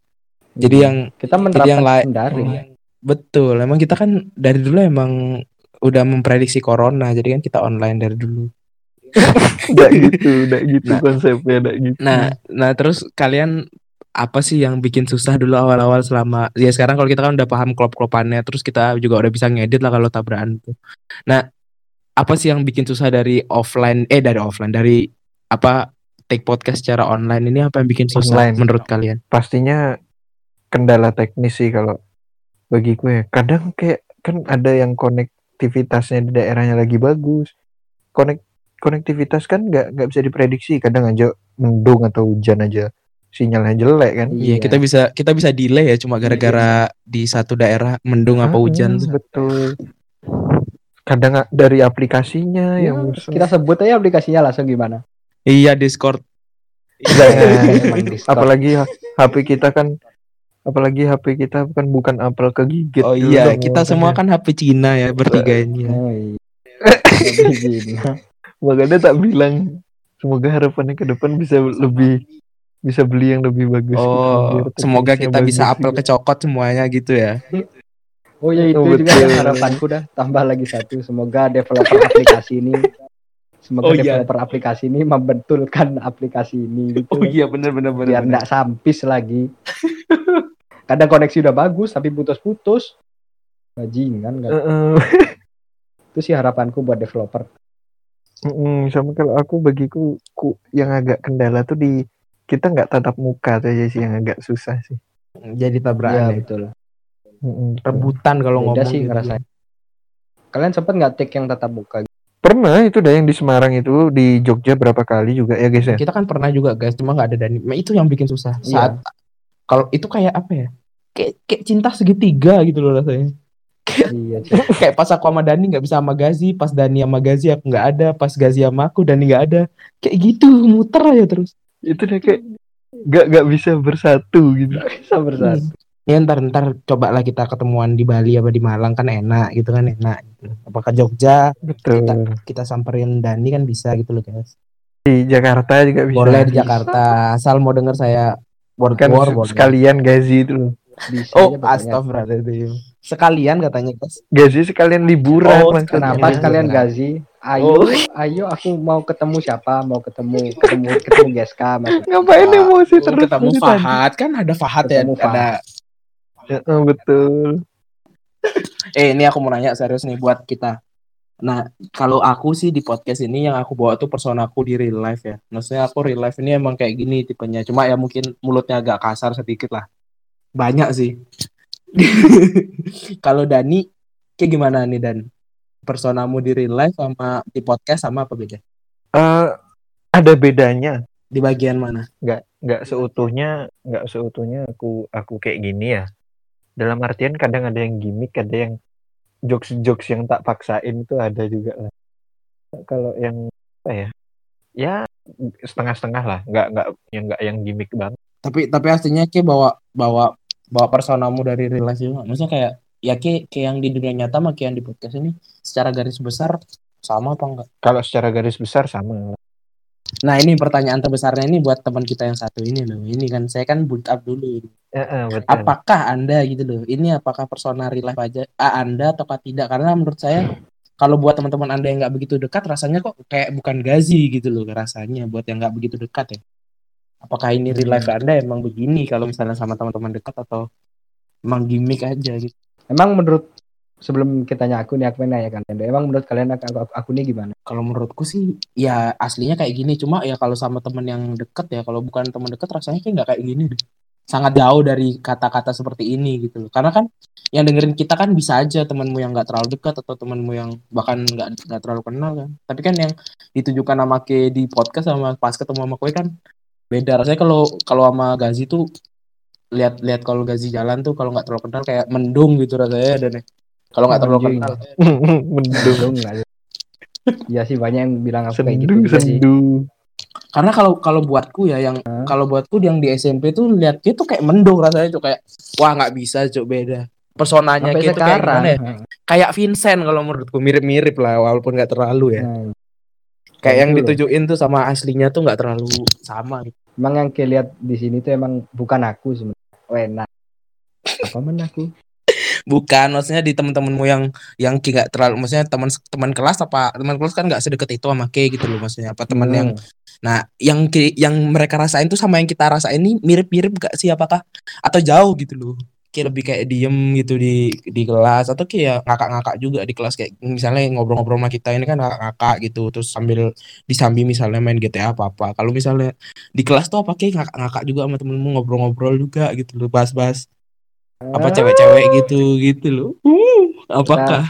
Jadi yang kita menerapkan yang lain daring betul. Emang kita kan dari dulu emang udah memprediksi corona. Jadi kan kita online dari dulu. Enggak gitu, enggak gitu Nah. konsepnya, enggak gitu. Nah, nah terus kalian apa sih yang bikin susah dulu awal-awal selama ya sekarang kalau kita kan udah paham klop-klopannya terus kita juga udah bisa ngedit lah kalau tabrakan tuh. Nah, apa sih yang bikin susah dari offline eh dari offline dari apa take podcast secara online ini apa yang bikin susah Online. menurut kalian? pastinya kendala teknis sih kalau bagi gue. Kadang kayak kan ada yang konektivitasnya di daerahnya lagi bagus. Konek konektivitas kan nggak nggak bisa diprediksi kadang aja mendung atau hujan aja sinyalnya jelek kan Iya, kita bisa kita bisa delay ya cuma gara-gara di satu daerah mendung apa Ah, hujan. betul kadang dari aplikasinya Ya, yang kita sebut aja aplikasinya langsung gimana. Iya, Discord. Emang Discord. apalagi HP kita kan apalagi HP kita kan bukan apel kegigit Oh iya, dong kita semua makanya. kan HP Cina ya bertiga ini. ya. Oh, iya. Makanya tak bilang semoga harapannya ke depan bisa lebih bisa beli yang lebih bagus gitu, Oh, biar semoga kita bisa apel juga. kecokot semuanya gitu ya. Oh ya itu Oh, juga yang harapanku dah. Tambah lagi satu. Semoga developer aplikasi ini semoga Oh, iya. developer aplikasi ini membetulkan aplikasi ini gitu. Oh iya benar benar biar nggak sampis lagi. Kadang koneksi udah bagus tapi putus-putus. Bajingan kan. Heeh. Itu sih harapanku buat developer. Mm, sama kalau aku bagiku ku, yang agak kendala tuh di kita nggak tatap muka tuh aja sih yang agak susah sih. Jadi Iya tabrakan ya. betul. Mm-mm. Rebutan kalau ngomong sih gitu. ngerasain. Kalian sempet nggak take yang tatap muka? Pernah itu dah yang di Semarang itu di Jogja berapa kali juga ya guys ya. Kita kan pernah juga guys, cuma nggak ada Dani. Nah, itu yang bikin susah. Iya. Saat kalau itu kayak apa ya? Kayak, kayak cinta segitiga gitu loh rasanya. iya sih. kayak pas aku sama Dani nggak bisa sama Gazi, pas Dani sama Gazi aku nggak ada, pas Gazi sama aku Dani nggak ada. Kayak gitu muter aja terus. Itu deh kayak nggak nggak bisa bersatu gitu. Bisa bersatu. Ya ntar ntar coba lah kita ketemuan di Bali apa di Malang kan enak gitu kan enak. Gitu. Apakah Jogja Betul. kita samperin Dani kan bisa gitu loh guys. Di Jakarta juga bisa. Boleh di Jakarta. Asal mau denger saya word Kan war boleh. sekalian Gazi itu loh. Oh, astagfirullahaladzim. Sekalian katanya, guys. Gazi sekalian liburan Oh. Kenapa sekalian Gazi? Ayo, Oh. ayo aku mau ketemu siapa? Mau ketemu ketemu ketemu Geska maksudnya. Ngapain emosi Oh, terus? ketemu? Fahad kan ada Fahad ya, Ketemu ada. Heeh, betul. Eh, ini aku mau nanya serius nih buat kita. Nah, kalau aku sih di podcast ini yang aku bawa tuh persona aku di real life ya. Maksudnya aku real life ini emang kayak gini tipenya. Cuma ya mungkin mulutnya agak kasar sedikit lah. Banyak sih. kalau Dani, kayak gimana nih Dan? Personamu di real life sama di podcast sama apa beda? Eh, ada bedanya. Di bagian mana? nggak nggak seutuhnya nggak seutuhnya aku aku kayak gini ya dalam artian kadang ada yang gimmick ada yang jokes jokes yang tak paksain itu ada juga lah kalau yang apa ya ya setengah-setengah lah nggak nggak yang nggak yang gimmick banget tapi tapi aslinya kayak bawa bawa bawa personamu dari real life juga maksudnya kayak ya kayak kayak yang di dunia nyata sama kayak yang di podcast ini secara garis besar sama apa enggak? Kalau secara garis besar sama. Nah ini pertanyaan terbesarnya ini buat teman kita yang satu ini loh. Ini kan saya kan boot up dulu Eh, eh, betul. apakah anda gitu loh ini apakah persona real life aja ah, anda ataukah tidak? Karena menurut saya kalau buat teman-teman anda yang nggak begitu dekat rasanya kok kayak bukan gazi gitu loh rasanya buat yang nggak begitu dekat ya. Apakah ini real life anda emang begini kalau misalnya sama teman-teman dekat atau emang gimmick aja gitu Emang menurut sebelum kita tanya aku nih aku nanya deh. Emang menurut kalian aku, aku, aku nih gimana? kalau menurutku sih ya aslinya kayak gini cuma ya kalau sama temen yang deket ya kalau bukan temen deket rasanya kayak nggak kayak gini deh sangat jauh dari kata-kata seperti ini gitu loh karena kan yang dengerin kita kan bisa aja temenmu yang nggak terlalu dekat atau temenmu yang bahkan nggak nggak terlalu kenal kan tapi kan yang ditujukan sama ke di podcast sama pas ketemu sama kue kan beda rasanya kalau kalau sama Gazi tuh lihat lihat kalau Gazi jalan tuh kalau nggak terlalu kenal kayak mendung gitu rasanya dan kalau nggak terlalu kenal mendung nggak sih? Iya sih banyak yang bilang aku kayak gitu sendu sih. karena kalau kalau buatku ya yang kalau buatku yang di SMP tuh lihat dia tuh kayak mendung rasanya tuh kayak wah nggak bisa cuk beda. Personanya Sampai kayak tuh kayak gimana ya? Kayak Vincent kalau menurutku mirip-mirip lah walaupun nggak terlalu ya. Nah, kayak yang gitu loh. ditujuin tuh sama aslinya tuh nggak terlalu sama gitu. Emang yang lihat di sini tuh emang bukan aku sebenarnya. Oh, enak. Apa men aku? bukan maksudnya di teman-temanmu yang yang Ki nggak terlalu maksudnya teman teman kelas apa teman kelas kan nggak sedekat itu sama Ki gitu loh maksudnya apa teman yang Hmm. nah yang yang mereka rasain tuh sama yang kita rasain ini mirip-mirip gak sih apakah atau jauh gitu loh kayak lebih kayak diem gitu di di kelas atau kayak ngakak-ngakak juga di kelas kayak misalnya ngobrol-ngobrol sama kita ini kan ngakak-ngakak gitu terus sambil disambi misalnya main GTA apa apa kalau misalnya di kelas tuh apa kayak ngakak-ngakak juga sama temenmu ngobrol-ngobrol juga gitu loh bahas-bahas apa cewek-cewek gitu gitu loh uh, apakah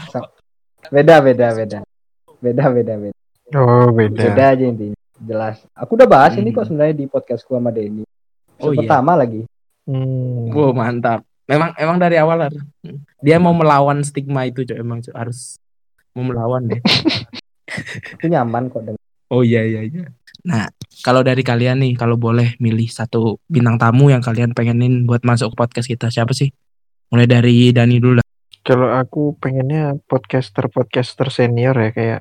Nah, beda beda beda. Beda beda beda. Oh beda. Beda aja intinya. Jelas. Aku udah bahas ini Hmm. kok sebenarnya di podcastku sama Denny. Oh, iya. pertama lagi. Hmm. Wow mantap. Memang emang dari awal harus. Dia mau melawan stigma itu Cok. emang Cok. harus mau melawan deh. Aku nyaman kok dengan Oh iya iya iya. Nah, kalau dari kalian nih, kalau boleh milih satu bintang tamu yang kalian pengenin buat masuk ke podcast kita, siapa sih? Mulai dari Dani dulu lah. Kalau aku pengennya podcaster-podcaster senior ya kayak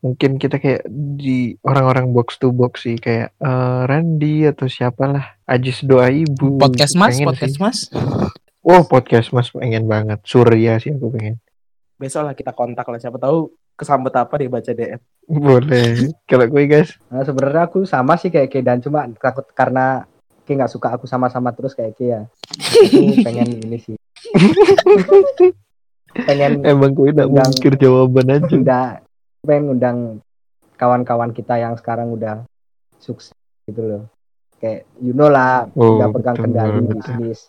mungkin kita kayak di orang-orang box to box sih kayak eh, Randy atau siapalah Ajis doa ibu Podcast Mas, Pengen podcast sih. Mas. oh podcast mas pengen banget Surya sih aku pengen Besok lah kita kontak lah, siapa tahu kesambet apa dia baca DM. boleh kalau gue guys Nah, sebenarnya aku sama sih kayak Ke dan cuma takut karena Ke nggak suka aku sama-sama terus kayak ya. Aku pengen ini sih. pengen emang gue tidak Undang- mikir jawaban aja udah pengen undang kawan-kawan kita yang sekarang udah sukses gitu loh. Kayak you know lah, Oh, udah pegang betul, kendali bisnis.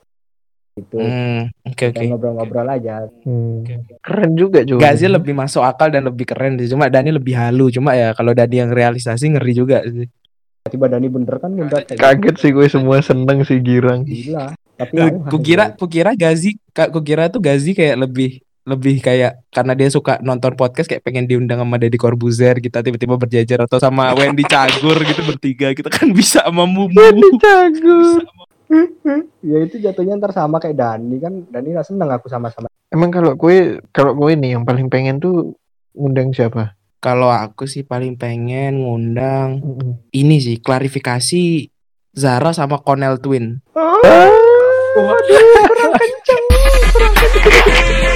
Gitu. Hmm, oke oke. Kayak ngobrol-ngobrol aja. Hmm, keren juga juga Gazi lebih masuk akal dan lebih keren sih. Cuma Dani lebih halu. Cuma ya kalau Dani yang realisasi ngeri juga sih. Tiba Dani bener kan udah kayak kaget sih gue semua seneng sih girang gila. Tapi Eh, aku Kukira kukira Gazi Kak kukira tuh Gazi kayak lebih lebih kayak karena dia suka nonton podcast kayak pengen diundang sama Deddy Corbuzier kita tiba-tiba berjajar atau sama Wendy Cagur gitu bertiga kita kan bisa sama Mumu. Jago ya itu jatuhnya ntar sama kayak Dani kan Dani nggak seneng aku sama-sama. Emang kalau gue kalau gue nih yang paling pengen tuh ngundang siapa? Kalau aku sih paling pengen ngundang Mm-mm. ini sih klarifikasi Zara sama Cornell Twin. Ah, aduh, kurang kenceng, kurang kenceng.